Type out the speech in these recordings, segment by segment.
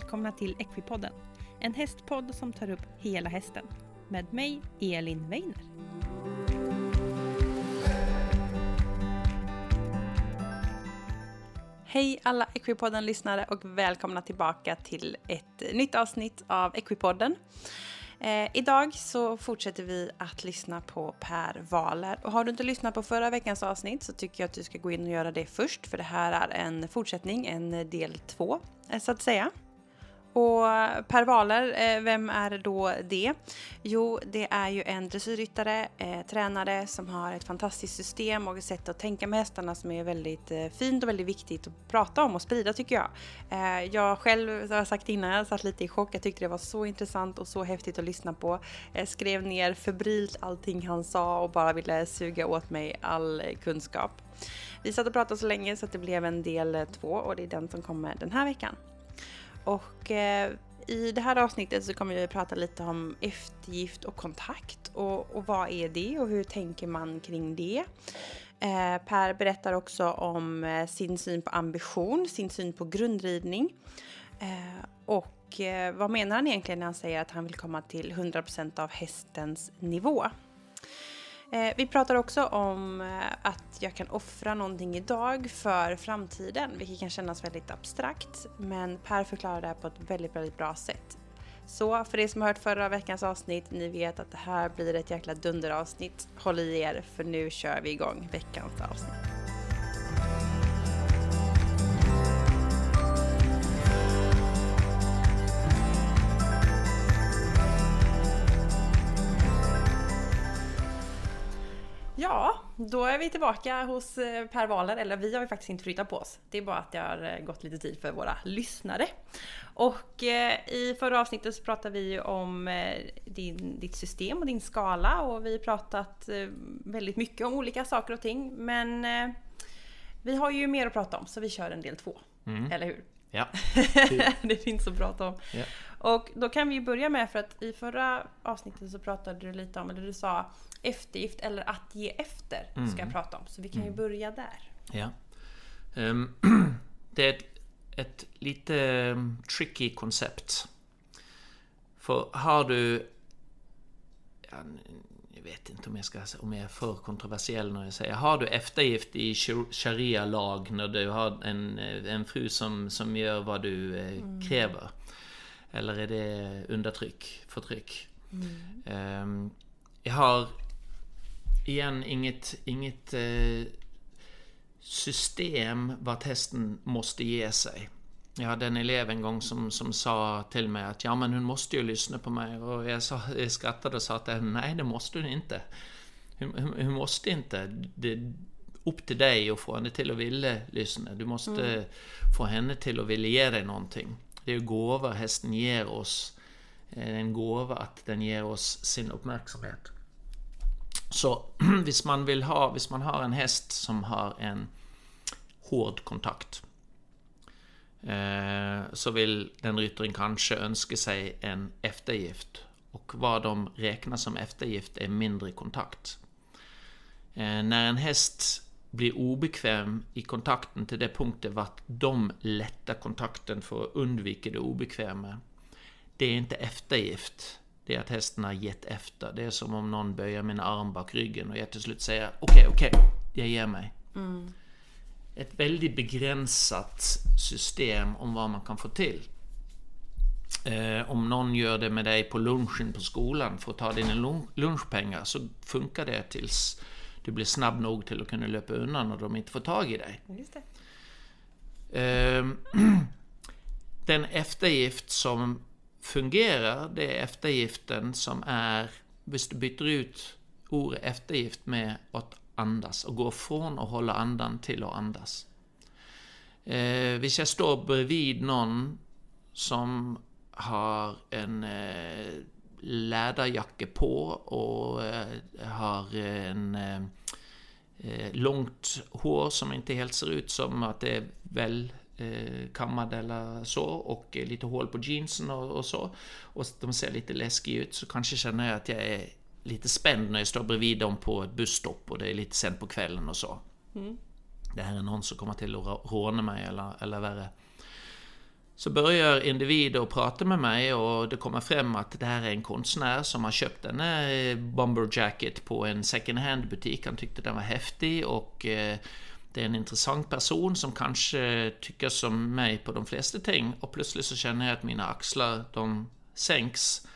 välkomna till Equipodden. En hästpodd som tar upp hela hästen. Med mig, Elin Weiner. Hej alla Equipodden-lyssnare och välkomna tillbaka till ett nytt avsnitt av Equipodden. Eh, idag så fortsätter vi att lyssna på Per Valer. Och har du inte lyssnat på förra veckans avsnitt så tycker jag att du ska gå in och göra det först. För det här är en fortsättning, en del två eh, så att säga. Och Per Waler, eh, vem är då det? Jo, det är ju en dressyrryttare, eh, tränare som har ett fantastiskt system och ett sätt att tänka med hästarna som är väldigt eh, fint och väldigt viktigt att prata om och sprida tycker jag. Eh, jag själv, som jag sagt innan, jag satt lite i chock. Jag tyckte det var så intressant och så häftigt att lyssna på. Jag skrev ner febrilt allting han sa och bara ville suga åt mig all kunskap. Vi satt och pratade så länge så att det blev en del eh, två och det är den som kommer den här veckan. Och eh, i det här avsnittet så kommer vi att prata lite om eftergift och kontakt och, och vad är det och hur tänker man kring det? Eh, per berättar också om eh, sin syn på ambition, sin syn på grundridning eh, och eh, vad menar han egentligen när han säger att han vill komma till 100% av hästens nivå? Eh, vi pratar också om eh, att jag kan offra någonting idag för framtiden, vilket kan kännas väldigt abstrakt. Men Per förklarar det här på ett väldigt, väldigt bra sätt. Så för er som har hört förra veckans avsnitt, ni vet att det här blir ett jäkla dunderavsnitt. Håll i er, för nu kör vi igång veckans avsnitt. Då är vi tillbaka hos eh, Per Wahlner, eller vi har ju faktiskt inte flyttat på oss. Det är bara att det har eh, gått lite tid för våra lyssnare. Och eh, i förra avsnittet så pratade vi ju om din, ditt system och din skala och vi har pratat väldigt mycket om olika saker och ting. Men vi har ju mer att prata om så vi kör en del två. Mm. Eller hur? Ja. det finns att prata om. Ja. Och då kan vi börja med för att i förra avsnittet så pratade du lite om, eller du sa eftergift eller att ge efter ska jag Mm. prata om. Så vi kan ju Mm. börja där. ja. Ehm, det är ett, ett lite ehm, tricky koncept. För har du... Ja, jag vet inte om jag, ska, om jag är för kontroversiell när jag säger... Har du eftergift i shar- sharia-lag när du har en, eh, en fru som, som gör vad du eh, kräver? Eller är det undertryck, förtryck? Ehm, jag har igen inget, inget eh, system vart hästen måste ge sig. Jag hade en elev en gång som, som sa till mig att ja men hon måste ju lyssna på mig och jag, sa, jag skrattade och sa att nej det måste hon inte. Hon, hon, måste inte. Det är upp till dig att få henne till att vilja lyssna. Du måste få henne till att vilja ge dig någonting. Det är ju gåvor hästen ger oss. Eh, En gåva att den ger oss sin uppmärksamhet. Så hvis man vill ha, hvis man har en häst som har en hård kontakt Eh, så vill den ryttaren kanske önska sig en eftergift. Och vad de räknar som eftergift är mindre kontakt. Eh, när en häst blir obekväm i kontakten till det punkten vart de lättar kontakten för att undvika det obekväma. Det är inte eftergift. Det är att hästen har gett efter. Det är som om någon böjer min arm bak ryggen och jag till slut säger okej, okej, jag ger mig. Mm. Ett väldigt begränsat system om vad man kan få till. Eh, om någon gör det med dig på lunchen på skolan för att ta dina lun- lunchpengar så funkar det tills du blir snabb nog till att kunna löpa undan och de inte får tag i dig. Ehm, Den eftergift som fungerar, det är eftergiften som är, hvis du byter ut ordet eftergift med att andas och går från att hålla andan till att andas. Eh, hvis jag står bredvid någon som har en eh, läderjacka på och eh, har en eh, eh långt hår som inte helt ser ut som att det är väl eh, kammad eller så och lite hål på jeansen och, och så. Och de ser lite läskiga ut så kanske känner jag att jag är lite spänd när jag står bredvid dem på ett busstopp och det är lite sent på kvällen och så. Mm. Det här är någon som kommer till att rå- råna mig eller, eller värre. Så börjar individer prata med mig och det kommer fram att det här är en konstnär som har köpt en eh, bomber jacket på en second hand butik. Han tyckte den var häftig och eh, det är en intressant person som kanske tycker som mig på de flesta ting och plötsligt så känner jag att mina axlar de sänks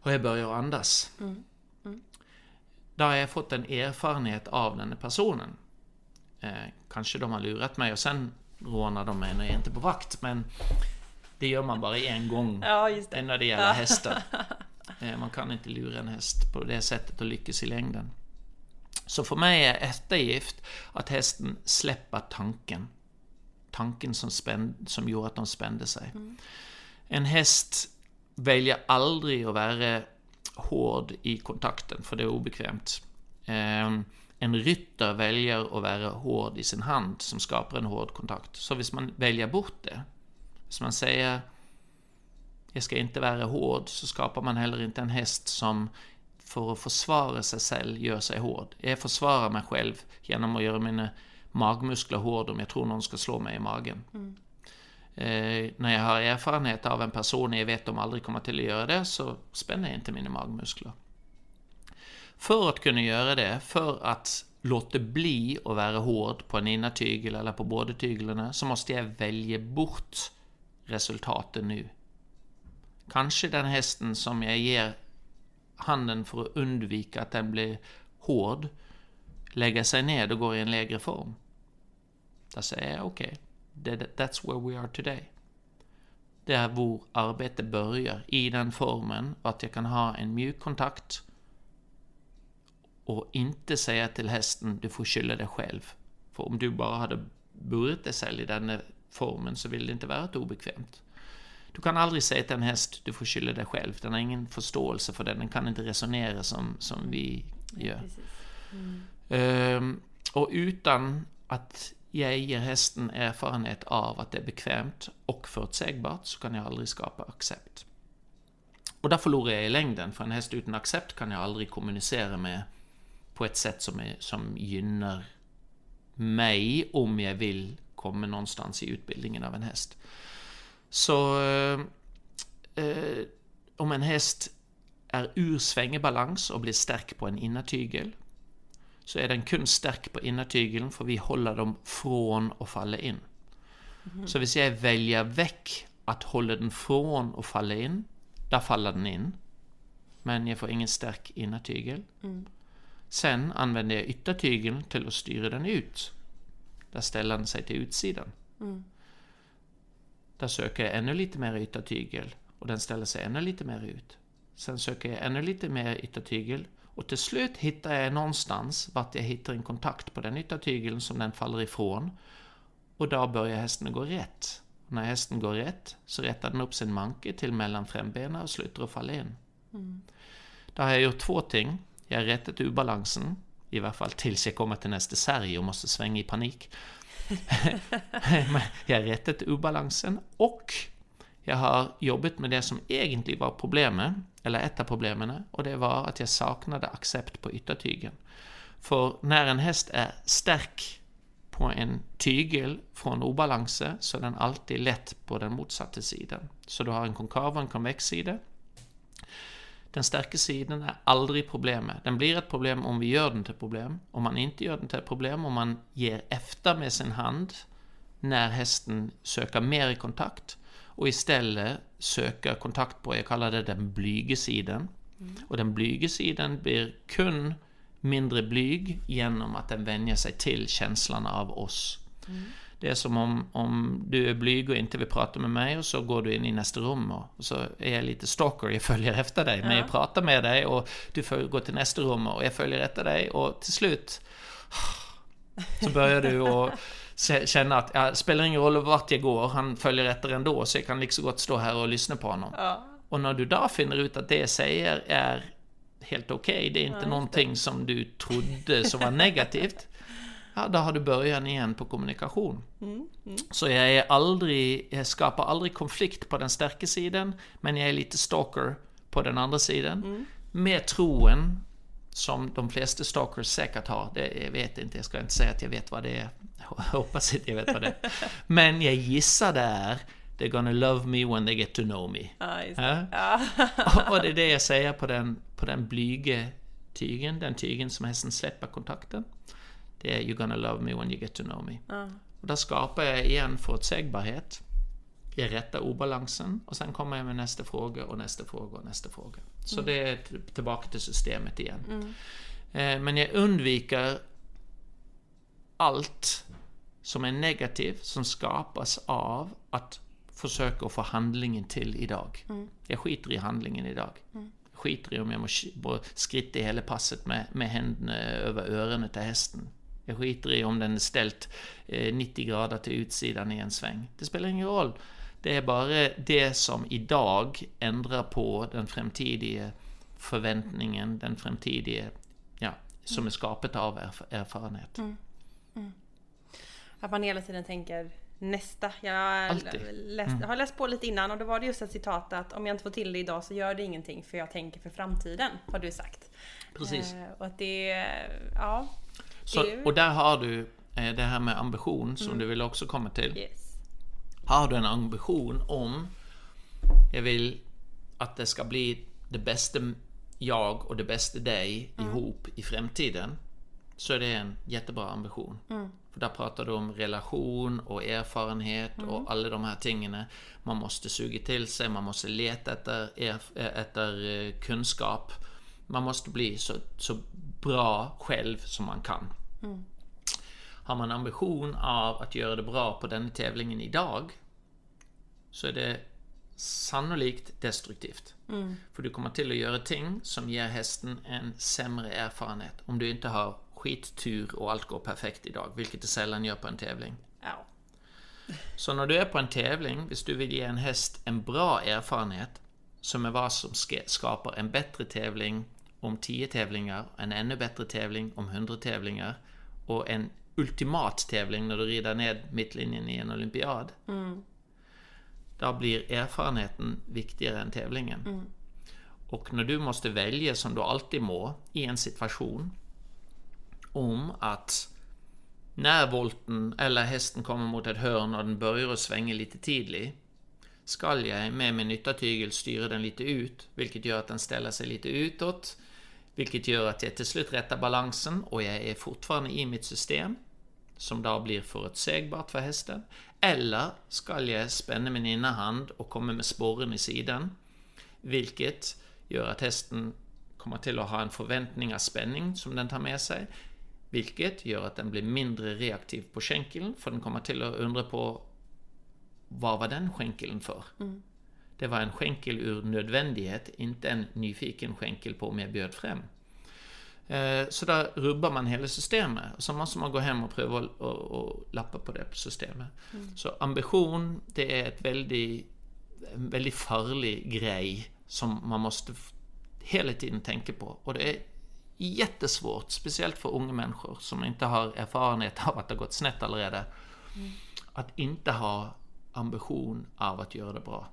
och jag börjar andas. Mm. Då har jag fått en erfarenhet av den personen. Eh, kanske de har lurat mig och sen rånar de mig när jag inte är på vakt men det gör man bara en gång ja, just det. när det gäller ja. hästar. Eh, man kan inte lura en häst på det sättet och lyckas i längden. Så för mig är eftergift att hästen släpper tanken. Tanken som, spänn, som gjorde att de spände sig. Mm. En häst väljer aldrig att vara hård i kontakten, för det är obekvämt. Ehm, en rytter väljer att vara hård i sin hand, som skapar en hård kontakt. Så om man väljer bort det, om man säger jag ska inte vara hård, så skapar man heller inte en häst som för att försvara sig själv gör sig hård. Jag försvarar mig själv genom att göra mina magmuskler hårda om jag tror någon ska slå mig i magen. Mm. Eh, när jag har erfarenhet av en person och jag vet att de aldrig kommer till att göra det, så spänner jag inte mina magmuskler. För att kunna göra det, för att låta bli att vara hård på en innertygel eller på båda tyglarna, så måste jag välja bort resultaten nu. Kanske den hästen som jag ger handen för att undvika att den blir hård, lägger sig ned och går i en lägre form. Då säger jag okej, okay, that's where we are today. Det är vår arbete börjar, i den formen att jag kan ha en mjuk kontakt och inte säga till hästen du får skylla dig själv. För om du bara hade burit dig själv i den formen så vill det inte vara obekvämt. Du kan aldrig säga till en häst du får skylla dig själv. Den har ingen förståelse för det. Den kan inte resonera som, som vi gör. Mm. Um, och utan att jag ger hästen erfarenhet av att det är bekvämt och förutsägbart så kan jag aldrig skapa accept. Och där förlorar jag i längden, för en häst utan accept kan jag aldrig kommunicera med på ett sätt som, är, som gynnar mig om jag vill komma någonstans i utbildningen av en häst. Så eh, eh om en häst är ur svängebalans och blir stark på en innertygel så är den kun stark på innertygeln för vi håller dem från att falla in. Mm. Så hvis jag väljer väck att hålla den från att falla in, där faller den in. Men jag får ingen stark innertygel. Mm. Sen använder jag yttertygeln till att styra den ut. Där ställer den sig till utsidan. Mm. Där söker jag ännu lite mer yttertygel och den ställer sig ännu lite mer ut. Sen söker jag ännu lite mer yttertygel och till slut hittar jag någonstans vart jag hittar en kontakt på den yttertygeln som den faller ifrån. Och då börjar hästen gå rätt. Och när hästen går rätt så rättar den upp sin manke till mellan frambenen och slutar att falla in. Mm. Då har jag gjort två ting. Jag har rättat ur balansen, i varje fall tills jag kommer till nästa sarg och måste svänga i panik. jag har rättat obalansen och jag har jobbat med det som egentligen var problemet, eller ett av problemen, och det var att jag saknade accept på yttertygen. För när en häst är stark på en tygel från obalanser så är den alltid lätt på den motsatta sidan. Så du har en konkav och en konvex sida. Den starka sidan är aldrig problemet. Den blir ett problem om vi gör den till problem. Om man inte gör den till ett problem, om man ger efter med sin hand när hästen söker mer i kontakt och istället söker kontakt på, jag kallar det den blyga sidan. Mm. Och den blyga sidan blir kun mindre blyg genom att den vänjer sig till känslan av oss. Mm. Det är som om, om du är blyg och inte vill prata med mig och så går du in i nästa rum och, så är jag lite stalker, jag följer efter dig. Ja. Men jag pratar med dig och du får gå till nästa rum och jag följer efter dig och till slut så börjar du att känna att ja, det spelar ingen roll vart jag går, han följer efter ändå så jag kan liksom gott stå här och lyssna på honom. Ja. Och när du då finner ut att det jag säger är helt okej, okay, det är inte ja, någonting det. som du trodde som var negativt ja, då har du början igen på kommunikation. Mm, mm. Så jag, är aldrig, jag skapar aldrig konflikt på den starka sidan, men jag är lite stalker på den andra sidan. Mm. Med troen, som de flesta stalkers säkert har. Det, jag vet inte, jag ska inte säga att jag vet vad det är. Jag hoppas inte jag vet vad det är. Men jag gissar det är They're gonna love me when they get to know me. Ja? det. Ja. Och det är det jag säger på den, på den blyge tygen, den tygen som hästen släpper kontakten. Det är You're gonna love me when you get to know me. Ja. Och där skapar jag igen förutsägbarhet. Jag rättar obalansen och sen kommer jag med nästa fråga och nästa fråga och nästa fråga. Så det är tillbaka till systemet igen. Eh, Men jag undviker allt som är negativt som skapas av att försöka få handlingen till idag. Jag skiter i handlingen idag. Jag skiter i om jag må sk- må skritta i hela passet med, med händerna över öronen till hästen. Jag skiter i om den är ställt eh, 90 grader till utsidan i en sväng. Det spelar ingen roll. Det är bara det som idag ändrar på den framtida förväntningen, den framtida, ja, som är skapat av erf- erfarenhet. Att man hela tiden tänker nästa. Jag läst, har läst på lite innan och då var det just ett citat att om jag inte får till det idag så gör det ingenting för jag tänker för framtiden. Har du sagt. Precis. Eh, och att det, ja. Så, det ju- och där har du eh, det här med ambition som du vill också komma till. Yes. Har du en ambition om jag vill att det ska bli det bästa jag och det bästa dig ihop i framtiden så är det en jättebra ambition. För där pratar du om relation och erfarenhet och alla de här tingen. Man måste suga till sig, man måste leta efter, efter eh, kunskap. Man måste bli så, så bra själv som man kan. Har man ambition av att göra det bra på den tävlingen idag så är det sannolikt destruktivt. För du kommer till att göra ting som ger hästen en sämre erfarenhet. Om du inte har skittur och allt går perfekt idag, vilket det sällan gör på en tävling. Ja. Så när du är på en tävling, hvis du vill ge en häst en bra erfarenhet, som är vad som ska- skapar en bättre tävling om 10 tävlingar, en ännu bättre tävling om 100 tävlingar och en ultimat tävling när du rider ned mittlinjen i en olympiad. Där blir erfarenheten viktigare än tävlingen. Och när du måste välja, som du alltid må, i en situation om att när volten eller hästen kommer mot ett hörn och den börjar att svänga lite tidigt skall jag med min nyttartygel styra den lite ut, vilket gör att den ställer sig lite utåt, vilket gör att jag till slut rättar balansen och jag är fortfarande i mitt system, som då blir förutsägbart för hästen. Eller skall jag spänna min ena hand och komma med spåren i sidan, vilket gör att hästen kommer till att ha en förväntning av spänning som den tar med sig, vilket gör att den blir mindre reaktiv på skänkeln, för den kommer till att undra på vad var den skänkeln för? Det var en skänkel ur nödvändighet, inte en nyfiken skänkel på om jag bjöd fram. Eh, Så där rubbar man hela systemet. Så måste man gå hem och pröva och, och, och lappa på det systemet. Så ambition, det är ett väldigt, en väldigt farlig grej som man måste hela tiden tänka på. Och det är jättesvårt, speciellt för unga människor som inte har erfarenhet av att det har gått snett allerede. Att inte ha ambition av att göra det bra.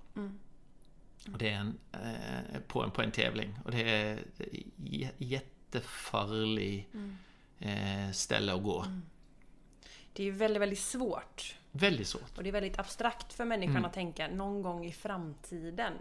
Och det är en, eh, på, en, på en tävling. Och det är j- jättefarlig eh, ställe att gå. Det är ju väldigt, väldigt svårt. Väldigt svårt. Och det är väldigt abstrakt för människan Mm. att tänka någon gång i framtiden.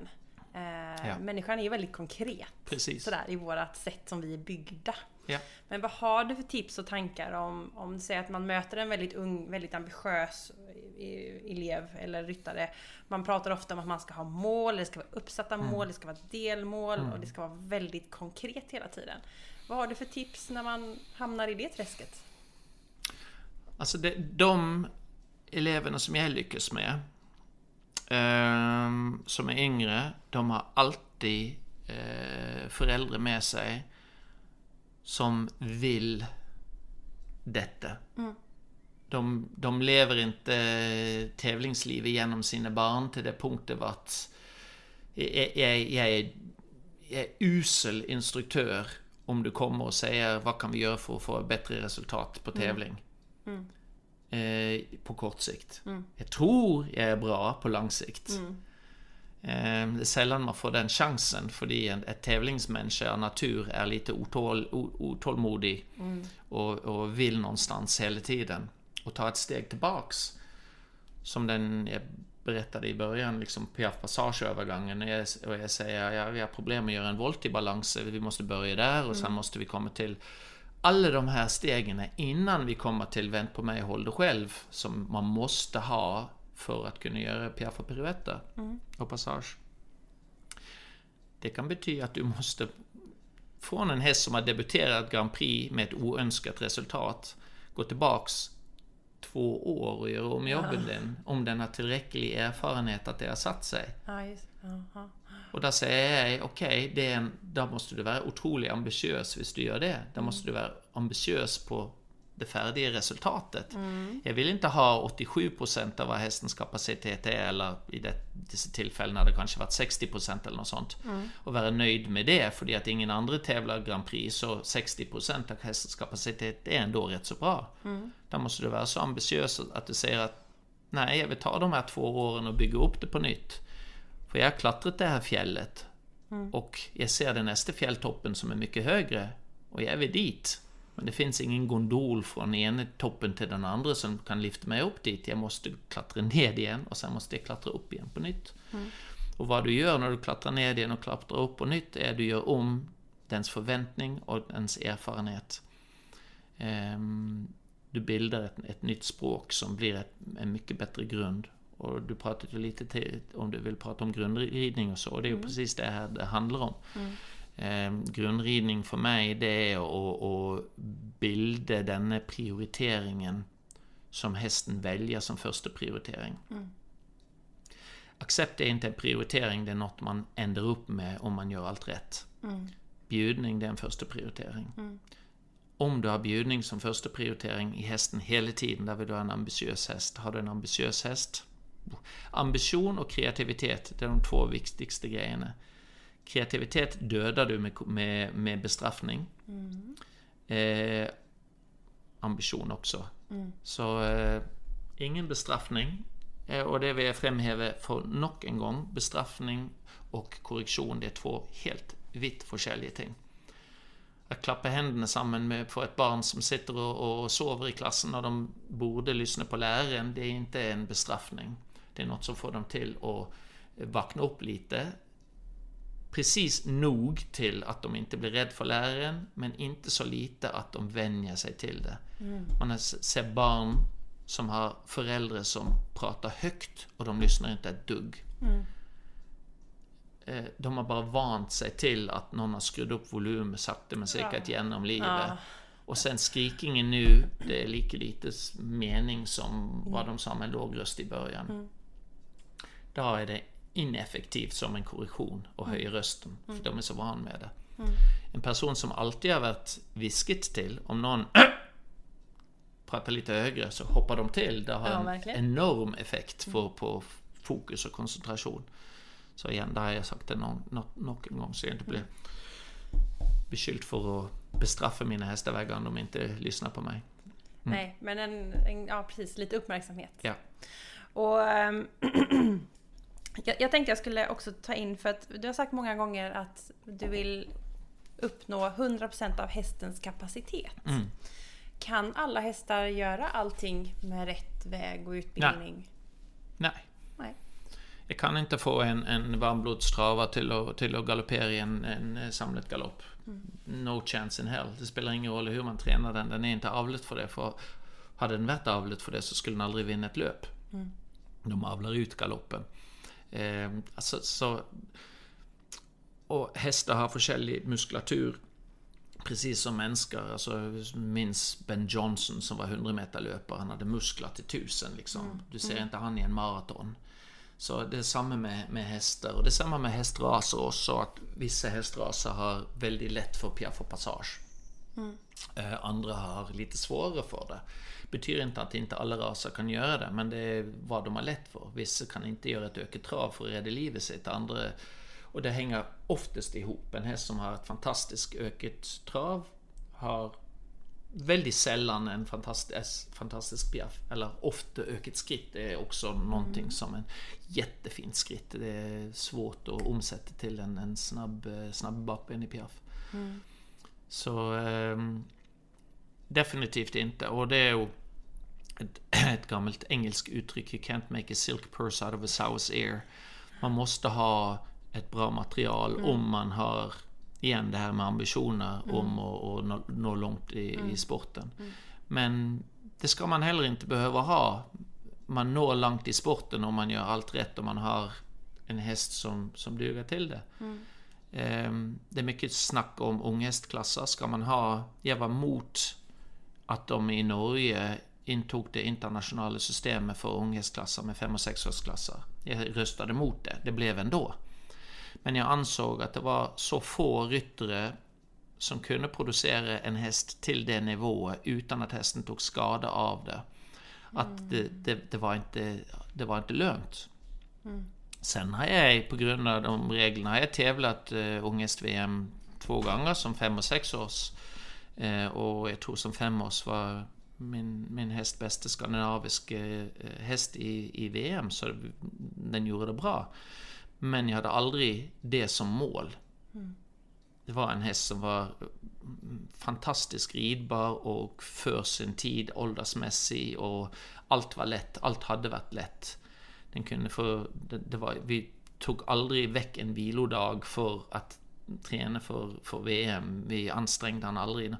Eh, Ja. Människan är ju väldigt konkret. Precis. Sådär i vårat sätt som vi är byggda. Ja. Men vad har du för tips och tankar om, om du säger att man möter en väldigt ung, väldigt ambitiös eh, elev eller ryttare. Man pratar ofta om att man ska ha mål, det ska vara uppsatta Mm. mål, det ska vara delmål och det ska vara väldigt konkret hela tiden. Vad har du för tips när man hamnar i det träsket? Alltså det, de eleverna som jag lyckas med, ehm, som är yngre, de har alltid eh, föräldrar med sig som vill detta. De, de lever inte tävlingsliv genom sina barn till det punkten vart jag, jag, jag, är, jag är usel instruktör om du kommer och säger vad kan vi göra för att få bättre resultat på tävling. Eh, på kort sikt. Jag tror jag är bra på lång sikt. Eh, det är sällan man får den chansen för en ett tävlingsmänniska av natur är lite otål, otålmodig och, och vill någonstans hela tiden. Och ta ett steg tillbaks som den berättade i början, liksom Piaf passageövergången, och jag, säger ja, vi har problem med att göra en volt i balans, vi måste börja där och sen måste vi komma till alla de här stegen innan vi kommer till vänt på mig och håll dig själv, som man måste ha för att kunna göra piaff och piruetter och passage. Det kan betyda att du måste, från en häst som har debuterat Grand Prix med ett oönskat resultat, gå tillbaks två år och göra om jobben den, om den har tillräcklig erfarenhet att det har satt sig. Ja, just Jaha. Och där säger jag, okej, okay, där måste du vara otroligt ambitiös hvis du gör det. Där måste du vara ambitiös på det färdiga resultatet. Mm. Jag vill inte ha 87% av vad hästens kapacitet är, eller i det, dessa tillfällen har det kanske varit 60% eller något sånt. Mm. Och vara nöjd med det, för att ingen andra tävlar Grand Prix, så 60% av hästens kapacitet är ändå rätt så bra. Mm. Där måste du vara så ambitiös att du säger att nej, jag vill ta de här två åren och bygga upp det på nytt. För jag har klättrat det här fjället Mm. och jag ser den nästa fjälltoppen som är mycket högre och jag vill dit. Men det finns ingen gondol från ena toppen till den andra som kan lyfta mig upp dit. Jag måste klättra ned igen och sen måste jag klättra upp igen på nytt. Och vad du gör när du klättrar ned igen och klättrar upp på nytt är att du gör om dens förväntning och dens erfarenhet. Ehm, du bildar ett, ett nytt språk som blir ett, en mycket bättre grund. Och du pratade ju lite till, om du vill prata om grundridning och så, och det är ju precis det här det handlar om. Eh, grundridning för mig, det är att, bilda denna prioriteringen som hästen väljer som första prioritering. Accept är inte en prioritering, det är något man ändrar upp med om man gör allt rätt. Mm. Bjudning, det är en första prioritering. Om du har bjudning som första prioritering i hästen hela tiden, där vill du ha en ambitiös häst. Har du en ambitiös häst? Ambition och kreativitet, det är de två viktigaste grejerna. Kreativitet dödar du med, med, med bestraffning. Eh, ambition också. Så eh, ingen bestraffning. Eh, och det vill jag framhäva för nog en gång. Bestraffning och korrektion, det är två helt vitt forskjellige ting. Att klappa händerna samman med för ett barn som sitter och, och sover i klassen och de borde lyssna på läraren, det är inte en bestraffning. Det är något som får dem till att vakna upp lite. Precis nog till att de inte blir rädda för läraren, men inte så lite att de vänjer sig till det. Man har s- sett barn som har föräldrar som pratar högt och de lyssnar inte ett dugg. Eh, De har bara vant sig till att någon har skruvat upp volymen sakta men säkert genom livet. Ja. Och sen skrikingen nu, det är lika lite mening som vad de sa med låg röst i början. Då är det ineffektivt som en korrektion och höja rösten, för de är så van med det. En person som alltid har varit viskat till, om någon pratar lite högre så hoppar de till. Det har Ja, en verkligen. enorm effekt för, på fokus och koncentration. Så igen, där har jag sagt det någon, nå- någon gång så jag inte blir beskylld för att bestraffa mina hästar varje gång de inte lyssnar på mig. Nej, men en, en, ja precis, lite uppmärksamhet. Ja. Och ehm, jag, jag tänkte jag skulle också ta in för att du har sagt många gånger att du vill uppnå 100% av hästens kapacitet. Mm. Kan alla hästar göra allting med rätt väg och utbildning? Nej. Nej. Jag kan inte få en, en varmblodstrava till att, till att galoppera i en, en eh, samlad galopp. No chance in hell. Det spelar ingen roll hur man tränar den. Den är inte avlet för det. För hade den varit avlet för det så skulle den aldrig vinna ett löp. De avlar ut galoppen. Eh, alltså, så, och hästar har forskjellig muskulatur. Precis som människor. Alltså, minns Ben Johnson som var 100 meter löpare. Han hade muskler till tusen liksom. Du ser inte han i en maraton. Så det är samma med, med hästar. Och det är samma med hästraser också. Att vissa hästraser har väldigt lätt för piaff och passage. Eh, andra har lite svårare för det. Betyder inte att inte alla raser kan göra det, men det är vad de har lätt för. Vissa kan inte göra ett ökat trav för att rädda livet sitt, andra... Och det hänger oftast ihop. En häst som har ett fantastiskt ökat trav har väldigt sällan en fantastisk, fantastisk piaff. Eller ofta ökat skritt är också någonting som en jättefint skritt. Det är svårt att omsätta till en, en snabb, eh, snabb bakben i piaff. Så ehm, definitivt inte. Och det är ju ett, ett gammalt engelskt uttryck, you can't make a silk purse out of a sow's ear. Man måste ha ett bra material mm. om man har, igen det här med ambitioner mm. om att, att nå, nå, långt i, mm. i sporten. Mm. Men det ska man heller inte behöva ha. Man når långt i sporten om man gör allt rätt och man har en häst som, som duger till det. Ehm, det är mycket snack om unghästklasser. Ska man ha, jag var mot att de i Norge intog det internationella systemet för unghästklasser med 5 och 6-årsklasser. Jag röstade mot det, det blev ändå. Men jag ansåg att det var så få ryttare som kunde producera en häst till det nivået utan att hästen tog skada av det. Att det, det, det var, inte, det var inte lönt. Mm. Sen har jag på grund av de reglerna har jag tävlat uh, unghäst-VM två gånger som fem och sex års. Uh, och jag tror som fem års var min, min häst bästa skandinaviska uh, häst i, i VM, så den gjorde det bra. Men jag hade aldrig det som mål. Mm. Det var en häst som var fantastiskt ridbar och för sin tid åldersmässig och allt var lätt, allt hade varit lätt. Den kunde få, det, det var, vi tog aldrig väck en vilodag för att träna för, för VM. Vi ansträngde han aldrig.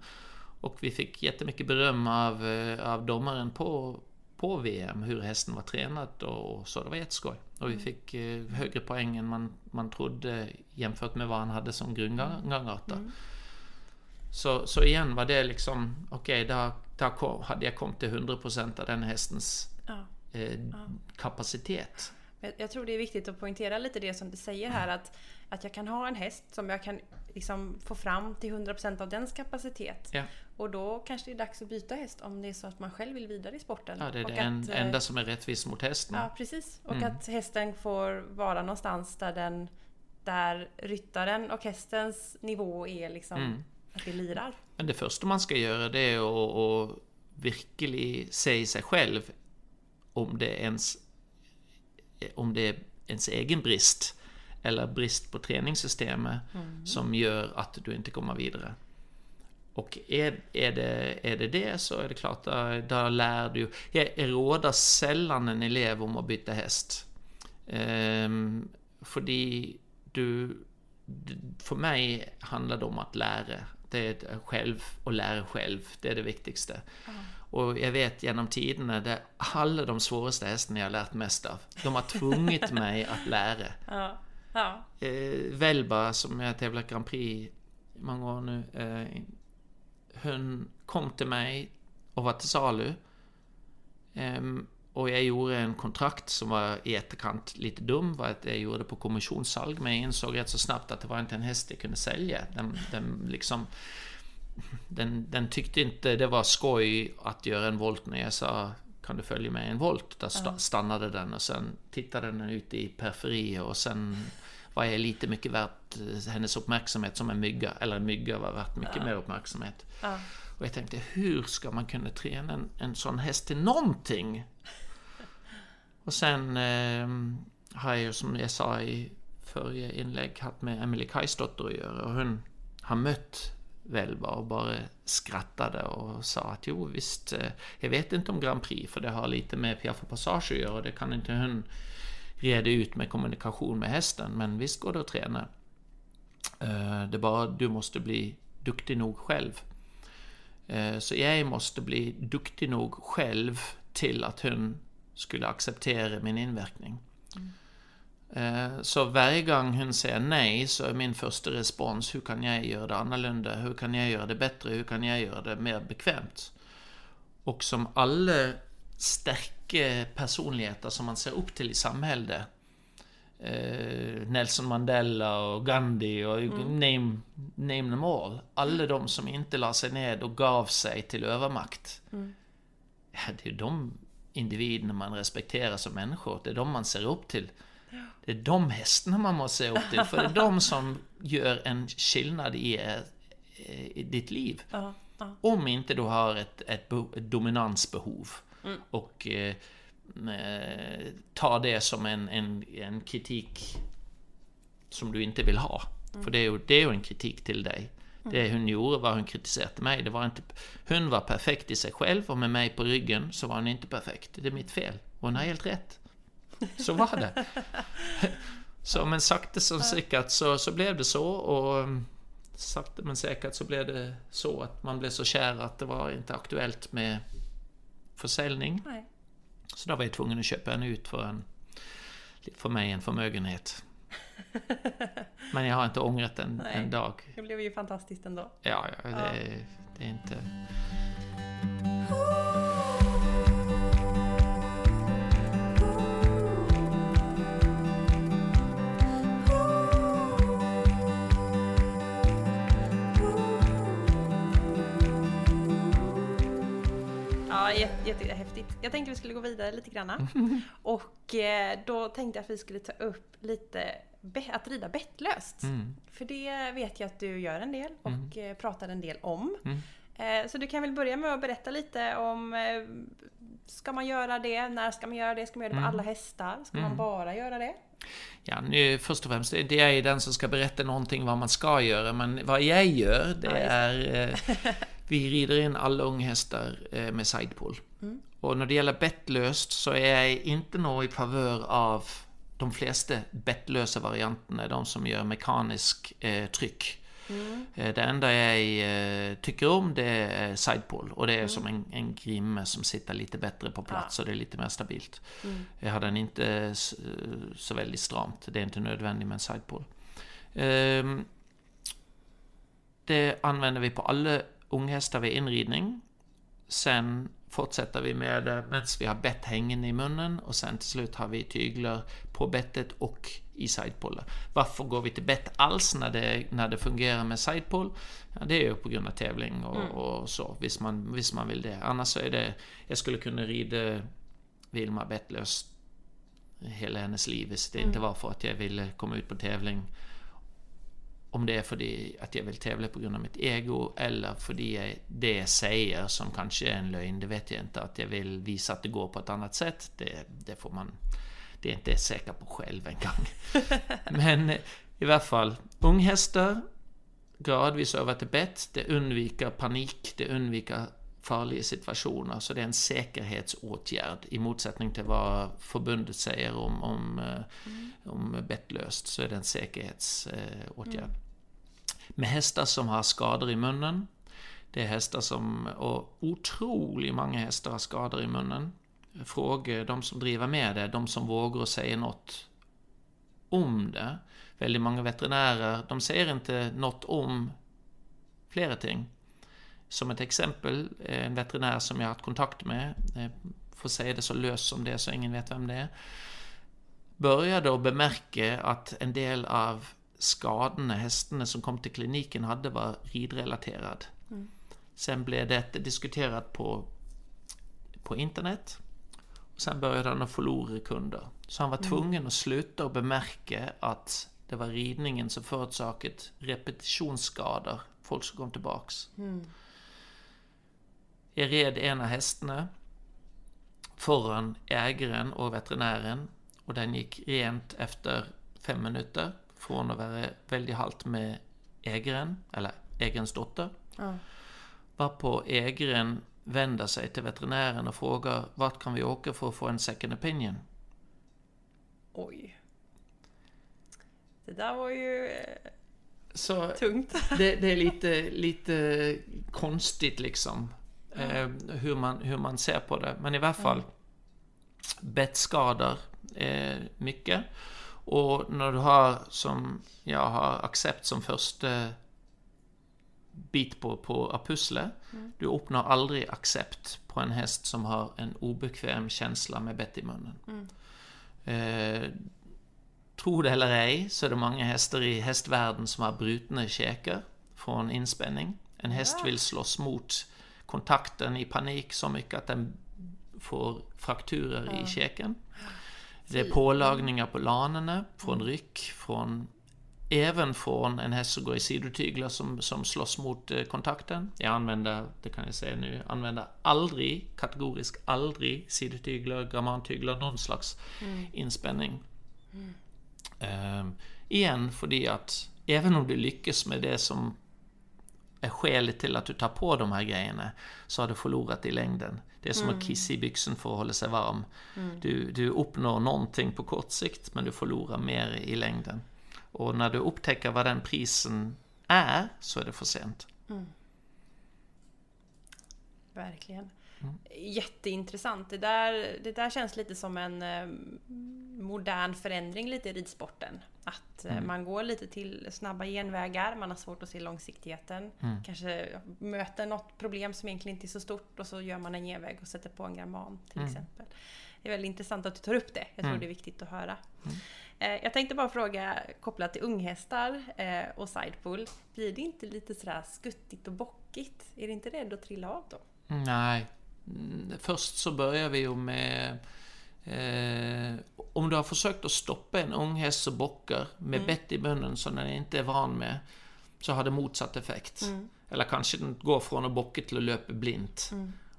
Och vi fick jättemycket beröm av, eh, av domaren på, på VM, hur hästen var tränad och så. Det var jätteskoj. Och vi mm. fick eh, högre poäng än man, man trodde jämfört med vad han hade som grundgångart. Mm. Så, så igen var det liksom, okej, okay, där, där hade jag kommit till 100% av den hästens ja. Eh, ja. kapacitet. Jag tror det är viktigt att poängtera lite det som du säger här att, att jag kan ha en häst som jag kan liksom få fram till 100% av dens kapacitet. Ja. Och då kanske det är dags att byta häst om det är så att man själv vill vidare i sporten. Ja, det är och det att, enda eh, som är rättvist mot hästen. Ja, precis. Och mm. att hästen får vara någonstans där den där ryttaren och hästens nivå är liksom mm. att det lirar. Men det första man ska göra det är att, att verkligen se sig själv om det ens om det är ens egen brist eller brist på träningssystemet mm. som gör att du inte kommer vidare. Och är, är, det, är det det så är det klart, där, där lär du... Jag råder sällan en elev om att byta häst. Um, fordi du... För mig handlar det om att lära. Det är själv och lära själv. Det är det viktigaste. Mm. Och jag vet genom tiderna, det är alla de svåraste hästarna jag har lärt mest av. De har tvungit mig att lära. Ja. Ja. Eh, Velba, som jag tävlat Grand Prix i många år nu. Eh, hon kom till mig och var till salu. Eh, och jag gjorde en kontrakt som var i etterkant lite dum, var att jag gjorde på kommissionssalg, men jag insåg rätt så snabbt att det var inte en häst jag kunde sälja. Den, den liksom den, den tyckte inte det var skoj att göra en volt när jag sa kan du följa med en volt? Där st stannade den och sen tittade den ut i periferi och sen var jag lite mycket värt eh, hennes uppmärksamhet som en mygga, eller en mygga var värt mycket ja. mer uppmärksamhet. Ja. Och jag tänkte, hur ska man kunna träna en, en sån häst till någonting? och sen eh, har jag som jag sa i förra inlägg haft med Emily Kajsdotter att göra och hon har mött Velva och bara skrattade och sa att jo visst, eh, jag vet inte om Grand Prix för det har lite med Piaffe Passage att göra och det kan inte hon reda ut med kommunikation med hästen, men visst går det att träna. Eh, det är bara du måste bli duktig nog själv. Eh, så jag måste bli duktig nog själv till att hon skulle acceptera min inverkning. Mm. Eh, så varje gång hon säger nej så är min första respons, hur kan jag göra det annorlunda? Hur kan jag göra det bättre? Hur kan jag göra det mer bekvämt? Och som alla starka personligheter som man ser upp till i samhället, eh, Nelson Mandela och Gandhi och mm. name, name them all. Alla de som inte la sig ned och gav sig till övermakt. Mm. Ja, det är de individerna man respekterar som människor. Det är de man ser upp till. Det är de hästarna man måste se upp till, för det är de som gör en skillnad i, eh, i ditt liv. Uh, uh. Om inte du har ett, ett, ett dominansbehov mm. och eh, eh, tar det som en, en, en kritik som du inte vill ha. Mm. För det är, ju, det är ju en kritik till dig. Det hon gjorde var hon kritiserade mig. Det var inte, hon var perfekt i sig själv och med mig på ryggen så var hon inte perfekt. Det är mitt fel. Hon har helt rätt. Så var det. Så men sakta som säkert så, så blev det så och mm, sakta men säkert så blev det så att man blev så kär att det var inte aktuellt med försäljning. Nej. Så då var jag tvungen att köpa en ut för en, för mig en förmögenhet. Men jag har inte ångrat en, Nej. en dag. Det blev ju fantastiskt ändå. Ja, ja, det, det är inte... Ja, jätte- jättehäftigt. Jag tänkte vi skulle gå vidare lite grann. Och eh, då tänkte jag att vi skulle ta upp lite att rida bettlöst. Mm. För det vet jag att du gör en del och eh, pratar en del om. Mm. Eh, Så du kan väl börja med att berätta lite om Ska man göra det? När ska man göra det? Ska man göra det på Mm. alla hästar? Ska man bara göra det? Ja, nu, först och främst, det är ju den som ska berätta någonting vad man ska göra, men vad jag gör, det är... Eh, vi rider in alla unghästar eh, med sidepull. Mm. Och när det gäller bettlöst så är jag inte nog i favör av de flesta bettlösa varianterna, de som gör mekanisk eh, tryck. Mm. Eh, Det enda jag eh, tycker om det är sidepull och det är som en, en grimme som sitter lite bättre på plats och det är lite mer stabilt. Mm. Jag har den inte s- så väldigt stramt, det är inte nödvändigt med en sidepull. Ehm, Det använder vi på alla unghästar vid inridning. Sen fortsätter vi med det medan vi har bett hängande i munnen och sen till slut har vi tyglar på bettet och i sidepollen. Varför går vi till bett alls när det, när det fungerar med sidepoll? Ja, det är ju på grund av tävling och, och så, hvis man, hvis man vill det. Annars så är det, jag skulle kunna rida Vilma bettlös hela hennes liv, hvis det inte var för att jag ville komma ut på tävling om det är för att jag vill tävla på grund av mitt ego eller för det, det jag säger som kanske är en lögn, det vet jag inte. Att jag vill visa att det går på ett annat sätt, det, det får man... Det är inte säker på själv en gång. Men i alla fall, unghästar, gradvis över till bett, det undviker panik, det undviker farliga situationer, så det är en säkerhetsåtgärd i motsättning till vad förbundet säger om, om, eh, om bettlöst, så är det en säkerhetsåtgärd. Med hästar som har skador i munnen, det är hästar som, och otroligt många hästar har skador i munnen. Fråga de som driver med det, de som vågar säga något om det. Väldigt många veterinärer, de säger inte något om flera ting. Som ett exempel, eh, en veterinär som jag har haft kontakt med, eh, får säga det så löst som det så ingen vet vem det är, började att bemärka att en del av skadorna hästarna som kom till kliniken hade var ridrelaterad. Sen blev det diskuterat på, på internet. Och sen började han att förlora kunder. Så han var tvungen att sluta och bemärka att det var ridningen som förorsakat repetitionsskador. Folk som kom tillbaks. Jag red en av hästarna föran ägaren och veterinären och den gick rent efter fem minuter från att vara väldigt halt med ägaren, eller ägarens dotter. Ja. Varpå ägaren vänder sig till veterinären och frågar vart kan vi åka för att få en second opinion? Oj. Det där var ju eh, Så tungt. det, det är lite, lite konstigt liksom. Eh, hur, man, hur man ser på det. Men i alla fall. Bettskador. Eh, mycket. Och när du har, som jag har accept som första bit på, på pusslet. Du uppnår aldrig accept på en häst som har en obekväm känsla med bett i munnen. Eh, Tro det eller ej, så är det många hästar i hästvärlden som har brutna käkar från inspänning. En häst Ja. vill slåss mot kontakten i panik så mycket att den får frakturer i käken. Det är pålagningar på lanerna, från ryck, från Även från en häst som går i sidotyglar som, som slåss mot eh, kontakten. Jag använder, det kan jag säga nu, använder aldrig, kategoriskt aldrig sidotyglar, grammantyglar, någon slags inspänning. Ehm, igen, för att även om du lyckas med det som skälet till att du tar på de här grejerna så har du förlorat i längden. Det är som att kissa i byxan för att hålla sig varm. Du, du uppnår någonting på kort sikt men du förlorar mer i längden. Och när du upptäcker vad den prisen är så är det för sent. Verkligen. Jätteintressant. Det där, det där känns lite som en eh, modern förändring lite i ridsporten. Att eh, man går lite till snabba genvägar, man har svårt att se långsiktigheten. Kanske möter något problem som egentligen inte är så stort och så gör man en genväg och sätter på en gramman till exempel. Det är väldigt intressant att du tar upp det. Jag tror det är viktigt att höra. Eh, Jag tänkte bara fråga, kopplat till unghästar och sidepull. Blir det inte lite sådär skuttigt och bockigt? Är det inte rädd att trilla av då? Nej. Mm, Först så börjar vi ju med... Eh, om du har försökt att stoppa en ung häst som bockar med bett i munnen som den inte är van med, så har det motsatt effekt. Eller kanske den går från att bocka till att löpa blint.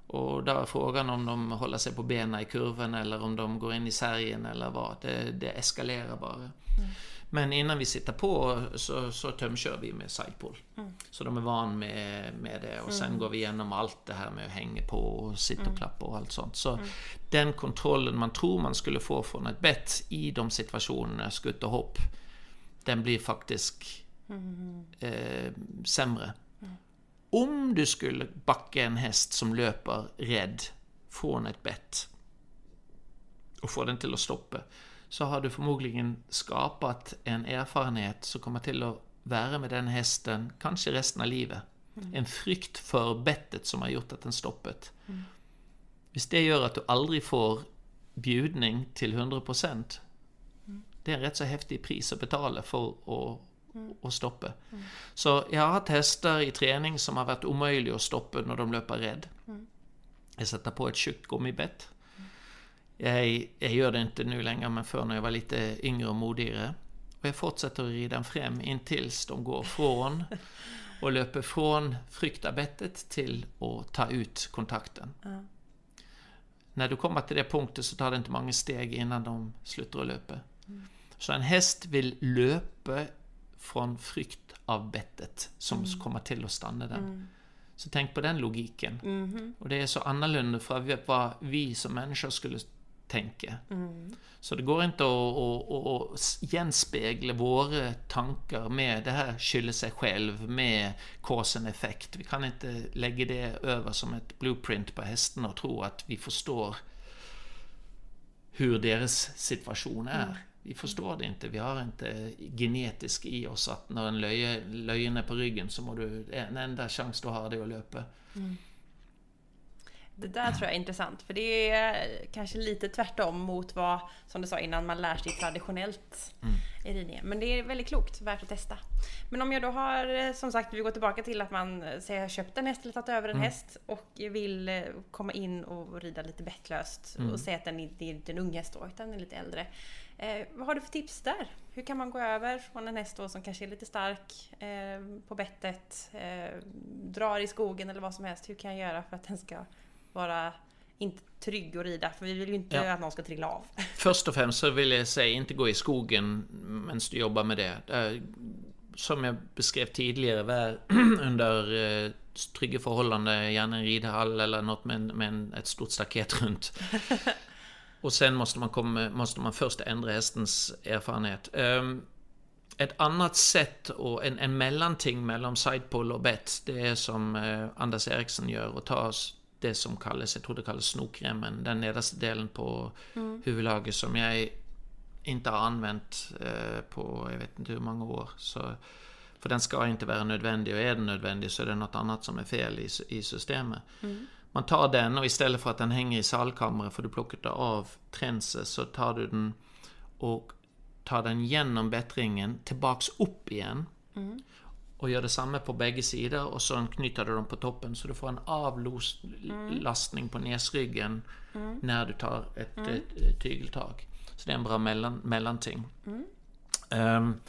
Och då är frågan om de håller sig på benen i kurvan eller om de går in i sargen eller vad. Det, det eskalerar bara. Men innan vi sitter på så, så tömkör vi med sidepull. Så de är van med, med det. Och sen går vi igenom allt det här med att hänga på och sitta och klappa och allt sånt. Så den kontrollen man tror man skulle få från ett bett i de situationerna, skutt och hopp, den blir faktiskt eh, sämre. Om du skulle backa en häst som löper rädd från ett bett och få den till att stoppa, så har du förmodligen skapat en erfarenhet som kommer till att vara med den hästen, kanske resten av livet. En frykt för bettet som har gjort att den stoppat. Hvis det gör att du aldrig får bjudning till 100%, det är en rätt så häftig pris att betala för att, att stoppa. Så jag har haft hästar i träning som har varit omöjliga att stoppa när de löper rädd. Jag sätter på ett tjockt gummibett. Jag, jag gör det inte nu längre, men förr när jag var lite yngre och modigare. Och jag fortsätter att rida fram intills de går från och löper från fryktabettet till att ta ut kontakten. Ja. När du kommer till det punkten så tar det inte många steg innan de slutar att löpa. Så en häst vill löpa från frykt av bettet som kommer till att stanna den. Så tänk på den logiken. Och det är så annorlunda från vad vi som människor skulle tänka. Så det går inte att, att, att, genspegla våra tankar med det här skylla sig själv, med cause effekt. Vi kan inte lägga det över som ett blueprint på hästen och tro att vi förstår hur deras situation är. Vi förstår det inte. Vi har inte genetiskt i oss att när en löje, löjen är på ryggen så må du, en enda chans du har det är att löpa. Det där tror jag är intressant, för det är kanske lite tvärtom mot vad, som du sa innan, man lär sig traditionellt i ridningen. Men det är väldigt klokt, värt att testa. Men om jag då har, eh, som sagt, vi går tillbaka till att man eh, säger har köpt en häst eller tagit över en häst och vill eh, komma in och rida lite bettlöst och säga att den inte är en ung häst då, utan den är lite äldre. Eh, vad har du för tips där? Hur kan man gå över från en häst då som kanske är lite stark eh, på bettet, eh, drar i skogen eller vad som helst. Hur kan jag göra för att den ska vara inte trygg att rida? För vi vill ju inte Ja. att någon ska trilla av. Först och främst så vill jag säga inte gå i skogen medan du jobbar med det. Som jag beskrev tidigare, under eh, trygga förhållanden, gärna en ridhall eller något med, med ett stort staket runt. Och sen måste man, komma, måste man först ändra hästens erfarenhet. Ehm, Ett annat sätt och en, en mellanting mellan sidepull och bet, det är som eh, Anders Eriksson gör och tar det som kallas, jag tror det kallas snokremmen, den nedersta delen på huvudlaget som jag inte har använt eh, på jag vet inte hur många år. Så, för den ska inte vara nödvändig och är den nödvändig så är det något annat som är fel i, i systemet. Man tar den och istället för att den hänger i salkammaren för du plockar av tränse så tar du den och tar den genom bättringen tillbaks upp igen. Och gör detsamma på bägge sidor och så knyter du dem på toppen så du får en avlastning på näsryggen när du tar ett, ett, ett tygeltag. Så det är en bra mellan, mellanting. Um,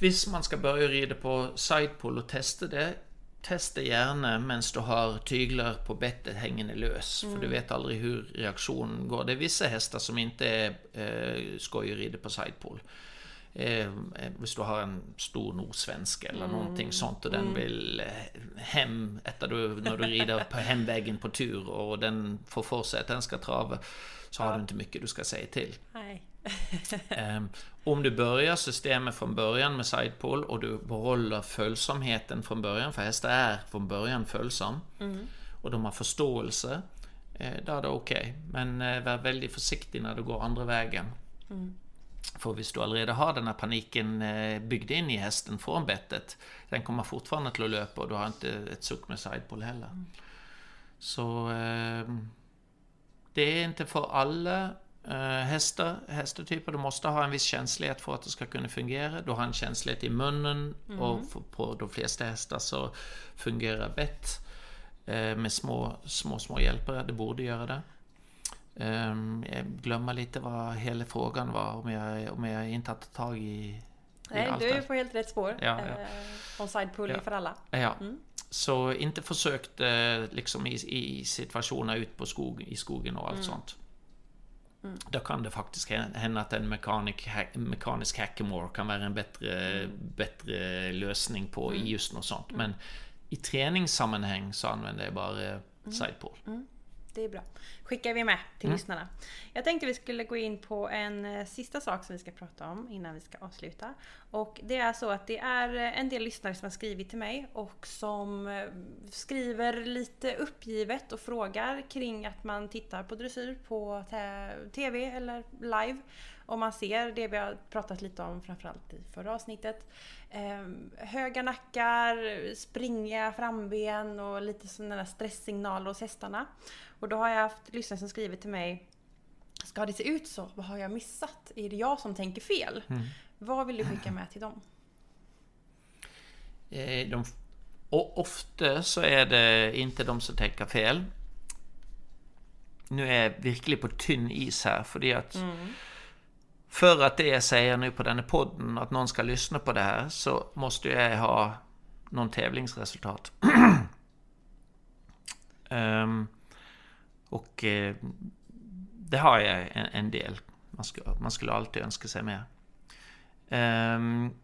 Visst man ska börja rida på sidepull och testa det. Testa gärna medan du har tyglar på bettet hängande lös. För du vet aldrig hur reaktionen går. Det är vissa hästar som inte är eh, skoj att rida på sidepull. Eh, Om du har en stor nordsvensk eller mm. någonting sånt och den mm. vill eh, hem efter du, när du rider på hemvägen på tur och den får för sig att den ska trava så har du inte mycket du ska säga till. Um, om du börjar systemet från början med sidepole och du behåller följsamheten från början, för hästar är från början följsam mm. och de har förståelse, eh, då är det okej. Okay. Men eh, var väldigt försiktig när du går andra vägen. Mm. För om du allerede har den här paniken eh, byggd in i hästen från bettet, den kommer fortfarande till att löpa och du har inte ett suck med sidepole heller. Mm. Så eh, det är inte för alla uh, hästar, hästartyper. Du måste ha en viss känslighet för att det ska kunna fungera. Du har en känslighet i munnen mm. och på de flesta hästar så fungerar bett med små, små, små hjälpare. Det borde göra det. Um, jag glömmer lite vad hela frågan var, om jag, om jag inte har tagit tag i Nej, du är på helt rätt spår. Ja, ja. Eh, on side pulling ja. för alla. Ja. Mm. Så inte försökt eh, liksom i, i situationer ut på skog, i skogen och allt mm. sånt. Mm. Då kan det faktiskt hända att en mekanik, mekanisk hackamore kan vara en bättre, mm. bättre lösning på mm. just något sånt. Mm. Men i träningssammanhang så använder jag bara sidepole. Mm det är bra. Skickar vi med till mm. lyssnarna. Jag tänkte vi skulle gå in på en eh, sista sak som vi ska prata om innan vi ska avsluta. Och det är så att det är eh, en del lyssnare som har skrivit till mig och som eh, skriver lite uppgivet och frågar kring att man tittar på dressyr på TV eller live. Och man ser det vi har pratat lite om framförallt i förra avsnittet. Eh, höga nackar, springiga framben och lite sådana där stresssignaler hos hästarna. Och då har jag haft lyssnare som skrivit till mig Ska det se ut så? Vad har jag missat? Är det jag som tänker fel? Mm. Vad vill du skicka med till dem? Eh, de, ofta så är det inte de som tänker fel. Nu är jag verkligen på tunn is här, för att mm. För att det jag säger nu på den här podden, att någon ska lyssna på det här, så måste jag ha någon tävlingsresultat. um, och eh, det har jag en, en del. Man, ska, man, skulle alltid önska sig mer. Um,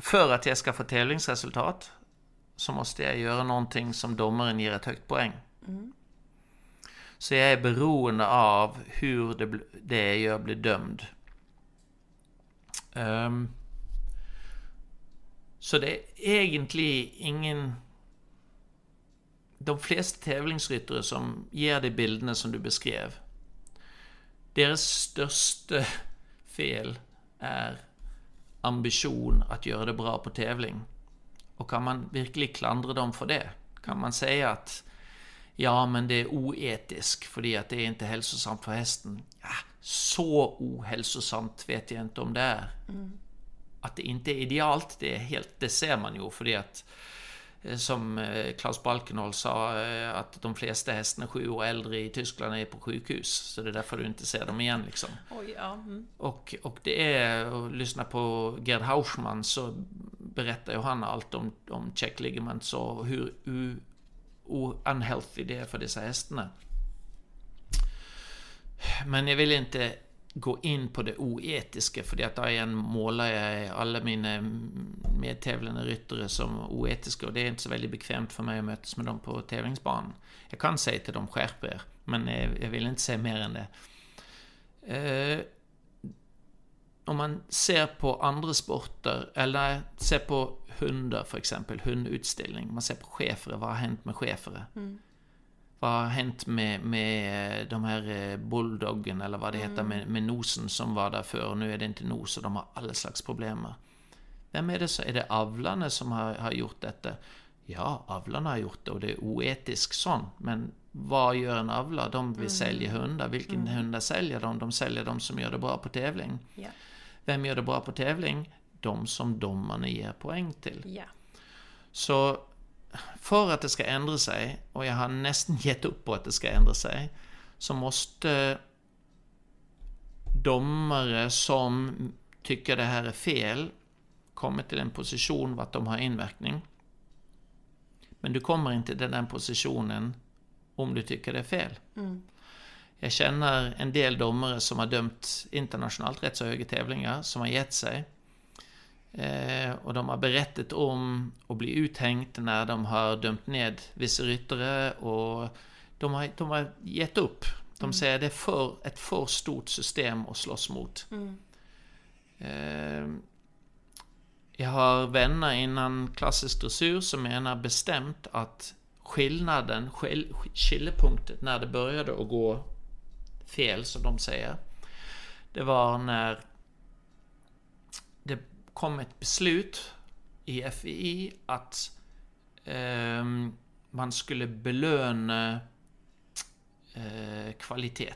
för att jag ska få tävlingsresultat så måste jag göra någonting som domaren ger ett högt poäng. Mm. Så jag är beroende av hur det, det jag gör blir dömd. Um, så det är egentligen ingen... De flesta tävlingsryttare som ger dig bilderna som du beskrev, deras största fel är ambition att göra det bra på tävling. Och kan man verkligen klandra dem för det? Kan man säga att ja, men det är oetiskt för att det är inte hälsosamt för hästen? Ja, så ohälsosamt vet jag inte om det är. Mm. Att det inte är idealt, det, är helt, det ser man ju för det att eh, som eh, Klaus Balkenhol sa, eh, att de flesta hästarna sju år äldre i Tyskland är på sjukhus. Så det är därför du inte ser dem igen. Liksom. Oj, ja. mm. och, och det är, att lyssna på Gerd Hauschmann så berättar ju han allt om, om check ligaments och hur unhealthy det är för dessa hästarna. Men jag vill inte gå in på det oetiska, för att där igen målar jag alla mina medtävlande ryttare som oetiska och det är inte så väldigt bekvämt för mig att mötas med dem på tävlingsbanan. Jag kan säga till dem skärp er, men jag vill inte säga mer än det. Eh, om man ser på andra sporter, eller ser på hundar för exempel, hundutställning. Man ser på schäfere, vad har hänt med schäfere? Mm. Vad har hänt med, med de här eh, bulldoggen eller vad det mm. heter med, med nosen som var där förr nu är det inte nos och de har alla slags problem. Vem är det så? Är det avlarna som har, har gjort detta? Ja, avlarna har gjort det och det är oetiskt sånt. Men vad gör en avlare? De vill mm. sälja hundar. Vilken mm. hundar säljer de? De säljer de som gör det bra på tävling. Yeah. Vem gör det bra på tävling? De som domarna ger poäng till. Yeah. Så för att det ska ändra sig, och jag har nästan gett upp på att det ska ändra sig, så måste domare som tycker det här är fel komma till en position vart de har inverkning. Men du kommer inte till den positionen om du tycker det är fel. Mm. Jag känner en del domare som har dömt internationellt rätt så höga tävlingar, som har gett sig. Eh, och de har berättat om att bli uthängt när de har dömt ned vissa ryttare och de har, de har gett upp. De säger att det är för, ett för stort system att slåss mot. Eh, jag har vänner innan klassisk dressyr som menar bestämt att skillnaden, skill- skiljepunkten när det började att gå fel, som de säger, det var när det kom ett beslut i FI att ehm, man skulle belöna eh, kvalitet.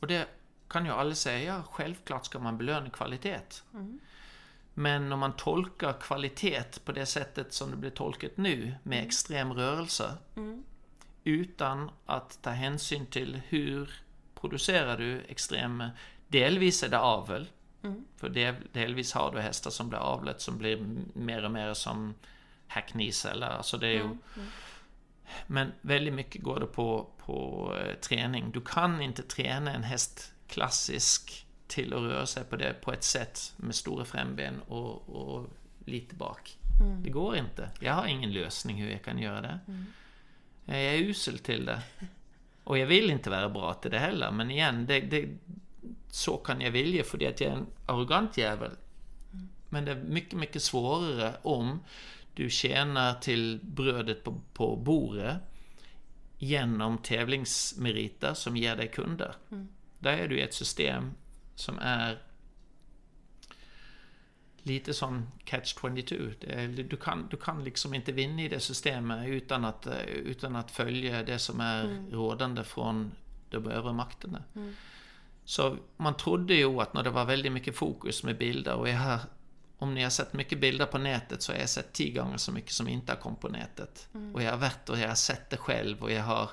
Och det kan ju alla säga, självklart ska man belöna kvalitet. Men om man tolkar kvalitet på det sättet som det blir tolkat nu, med extrem rörelse, utan att ta hänsyn till hur producerar du extrem... Delvis är det avel, för del, delvis har du hästar som blir avlet som blir mer och mer som hackneys eller alltså det är ju... Men väldigt mycket går det på, på eh, träning. Du kan inte träna en häst klassisk till att röra sig på det på ett sätt med stora framben och, och lite bak. Det går inte. Jag har ingen lösning hur jag kan göra det. Jag är usel till det. Och jag vill inte vara bra till det heller, men igen, det, det, så kan jag vilja för det att jag är en arrogant jävel. Men det är mycket, mycket svårare om du tjänar till brödet på, på bordet genom tävlingsmeriter som ger dig kunder. Där är du i ett system som är lite som Catch 22. Det är, du, kan, du kan liksom inte vinna i det systemet utan att, utan att följa det som är rådande från de övre makterna. Så man trodde ju att när det var väldigt mycket fokus med bilder och jag har, om ni har sett mycket bilder på nätet så har jag sett tio gånger så mycket som inte har kommit på nätet. Och jag har varit och jag har sett det själv och jag har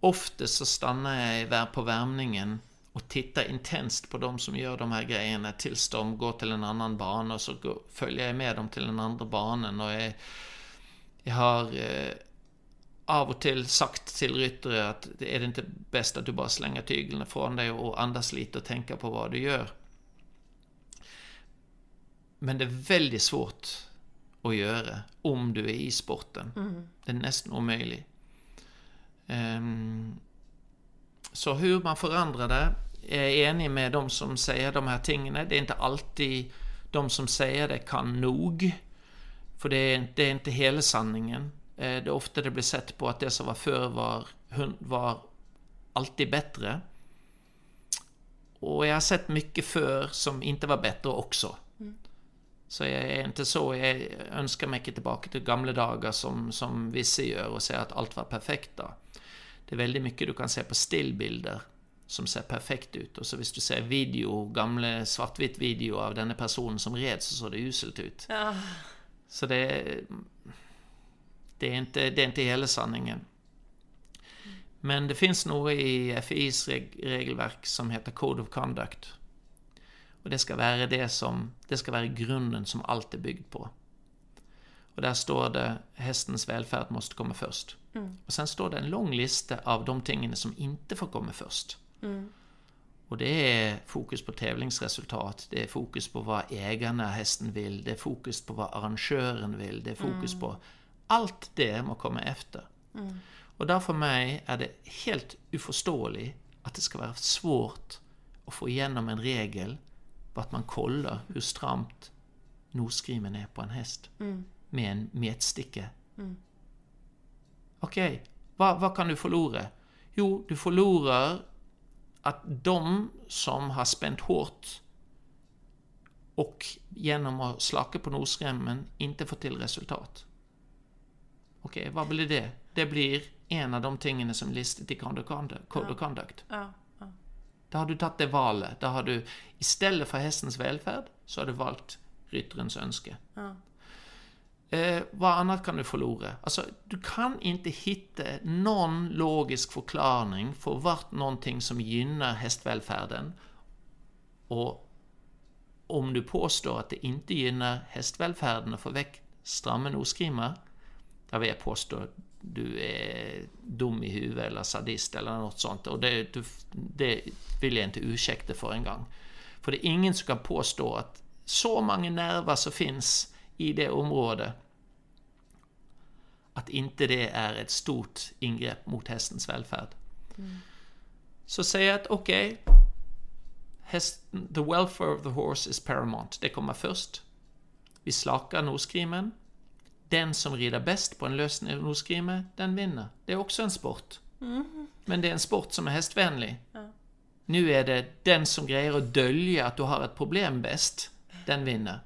Oftast så stannar jag på värmningen och tittar intensivt på de som gör de här grejerna tills de går till en annan bana och så går, följer jag med dem till den andra banan och jag, jag har eh, av och till sagt till ryttare att det är det inte bäst att du bara slänger tyglarna från dig och andas lite och tänka på vad du gör. Men det är väldigt svårt att göra om du är i sporten. Det är nästan omöjligt. Ehm, så hur man förändrar det, jag är enig med de som säger de här tingen. Det är inte alltid de som säger det kan nog. För det är, det är inte hela sanningen. Eh, Det är ofta det blir sett på att det som var förr var, var alltid bättre. Och jag har sett mycket för som inte var bättre också. Så jag är inte så, jag önskar mig inte tillbaka till gamla dagar som, som vissa gör och säger att allt var perfekt då. Det är väldigt mycket du kan se på stillbilder som ser perfekt ut. Och så hvis du ser video, gamla svartvitt video av denna person som red så såg det uselt ut. Ja. Så det, det, är inte, det är inte hela sanningen. Men det finns något i FIs reg- regelverk som heter Code of Conduct. Och det ska vara det som, det ska vara grunden som allt är byggt på. Och där står det hästens välfärd måste komma först. Och sen står det en lång lista av de tingen som inte får komma först. Och det är fokus på tävlingsresultat, det är fokus på vad ägarna hästen vill, det är fokus på vad arrangören vill, det är fokus på allt det må komma efter. Och där för mig är det helt oförståeligt att det ska vara svårt att få igenom en regel på att man kollar hur stramt nosgrimen är på en häst med en metsticka. Okej, vad, vad kan du förlora? Jo, du förlorar att de som har spänt hårt och genom att slaka på nosremmen inte får till resultat. Okej, vad blir det? Det blir en av de tingen som är listat i Code of Conduct. Ja. Där har du tagit det valet. Där har du istället för hästens välfärd så har du valt ryttarens önske. Ja. Eh, vad annat kan du förlora? Alltså, du kan inte hitta någon logisk förklaring för vart någonting som gynnar hästvälfärden och om du påstår att det inte gynnar hästvälfärden att få väck stramma nosgrimmar, där vill jag påstå att du är dum i huvudet eller sadist eller något sånt. Och det, du, det vill jag inte ursäkta för en gång. För det är ingen som kan påstå att så många nerver som finns i det området att inte det är ett stort ingrepp mot hästens välfärd. Så säg att okej, okay, the welfare of the horse is paramount. Det kommer först. Vi slakar noskrimen. Den som rider bäst på en lös nosgrime, den vinner. Det är också en sport. Mm. Men det är en sport som är hästvänlig. Ja. Nu är det den som grejer att dölja att du har ett problem bäst, den vinner.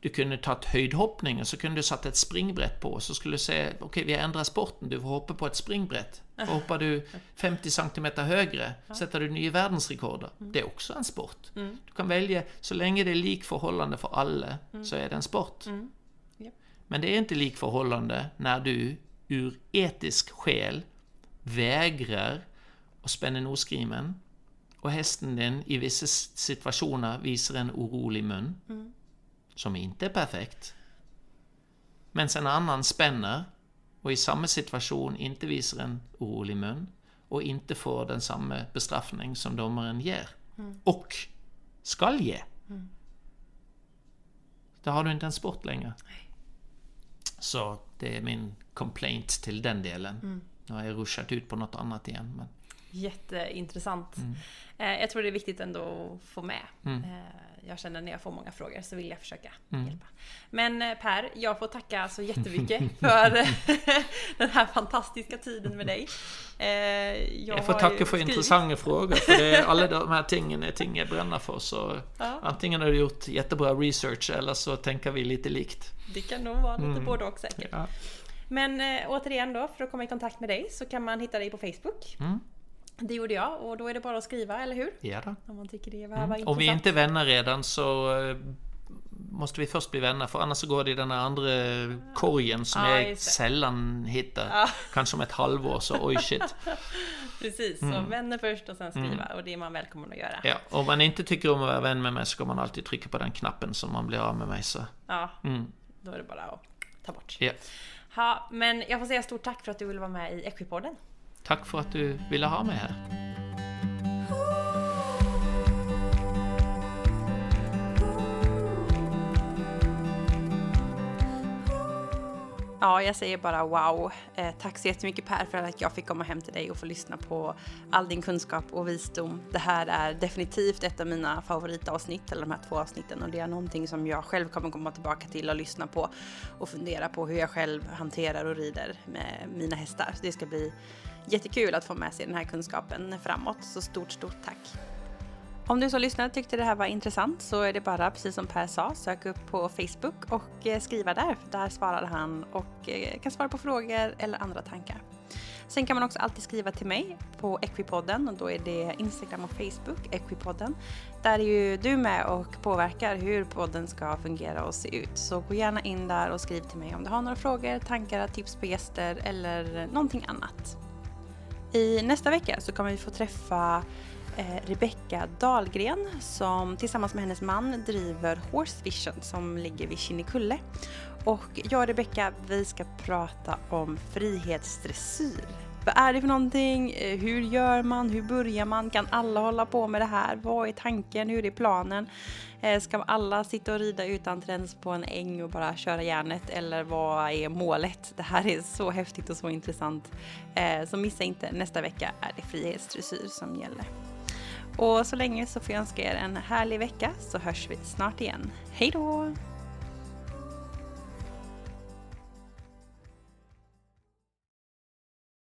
Mm. Du kunde tagit höjdhoppning och så kunde du satt ett springbrett på så skulle du säga okej okay, vi har ändrat sporten, du får hoppa på ett springbrett. Och hoppar du 50 cm högre sätter du nya världsrekorder. Mm. Det är också en sport. Mm. Du kan välja, så länge det är likförhållande för alla mm. så är det en sport. Men det är inte likförhållande när du ur etisk skäl vägrar att spänna nosgrimen och hästen din i vissa situationer visar en orolig mun som inte är perfekt. Men sen annan spänner och i samma situation inte visar en orolig mun och inte får den samma bestraffning som domaren ger. Mm. Och skall ge. Mm. Då har du inte en sport längre. Nej. Så det är min complaint till den delen. Mm. Nu har jag ruschat ut på något annat igen. Men... Jätteintressant. Mm. Eh, jag tror det är viktigt ändå att få med. Mm. Eh, jag känner när jag får många frågor så vill jag försöka mm. hjälpa. Men eh, Per, jag får tacka så jättemycket för den här fantastiska tiden med dig. Jag, jag får tacka för intressanta frågor, för det är, alla de här tingen är ting jag bränner för. Så ja. antingen har du gjort jättebra research eller så tänker vi lite likt. Det kan nog vara lite mm. både och säkert. Ja. Men återigen då, för att komma i kontakt med dig så kan man hitta dig på Facebook. Mm. Det gjorde jag och då är det bara att skriva, eller hur? Ja då. Om man tycker det var, mm. var Om vi inte är vänner redan så eh, måste vi först bli vänner för annars så går det i den andra korgen som ja, jag sällan hittar. Ja. Kanske om ett halvår så oj shit. Precis, mm. så vänner först och sen skriva mm. och det är man välkommen att göra. Ja, om man inte tycker om att vara vän med mig så ska man alltid trycka på den knappen som man blir av med mig. Så. Ja, mm. då är det bara att ta bort. Ja. Ha, men jag får säga stort tack för att du ville vara med i Equipodden. Tack för att du ville ha mig här. Ja, jag säger bara wow. Eh, tack så jättemycket Per för att jag fick komma hem till dig och få lyssna på all din kunskap och visdom. Det här är definitivt ett av mina favoritavsnitt, eller de här två avsnitten, och det är någonting som jag själv kommer komma tillbaka till och lyssna på och fundera på hur jag själv hanterar och rider med mina hästar. Så det ska bli jättekul att få med sig den här kunskapen framåt. Så stort, stort tack! Om du som lyssnade tyckte det här var intressant så är det bara, precis som Per sa, sök upp på Facebook och eh, skriva där. Där svarar han och eh, kan svara på frågor eller andra tankar. Sen kan man också alltid skriva till mig på Equipodden och då är det Instagram och Facebook, Equipodden. Där är ju du med och påverkar hur podden ska fungera och se ut. Så gå gärna in där och skriv till mig om du har några frågor, tankar, tips på gäster eller någonting annat. I nästa vecka så kommer vi få träffa eh, Rebecka Dahlgren som tillsammans med hennes man driver Horse Vision som ligger vid Kinnekulle. Och jag och Rebecka, vi ska prata om frihetsdressyr. Vad är det för någonting? Eh, hur gör man? Hur börjar man? Kan alla hålla på med det här? Vad är tanken? Hur är planen? Eh, ska alla sitta och rida utan träns på en äng och bara köra järnet? Eller vad är målet? Det här är så häftigt och så intressant. Eh, så missa inte, nästa vecka är det frihetsdressyr som gäller. Och så länge så får jag önska er en härlig vecka så hörs vi snart igen. Hej då!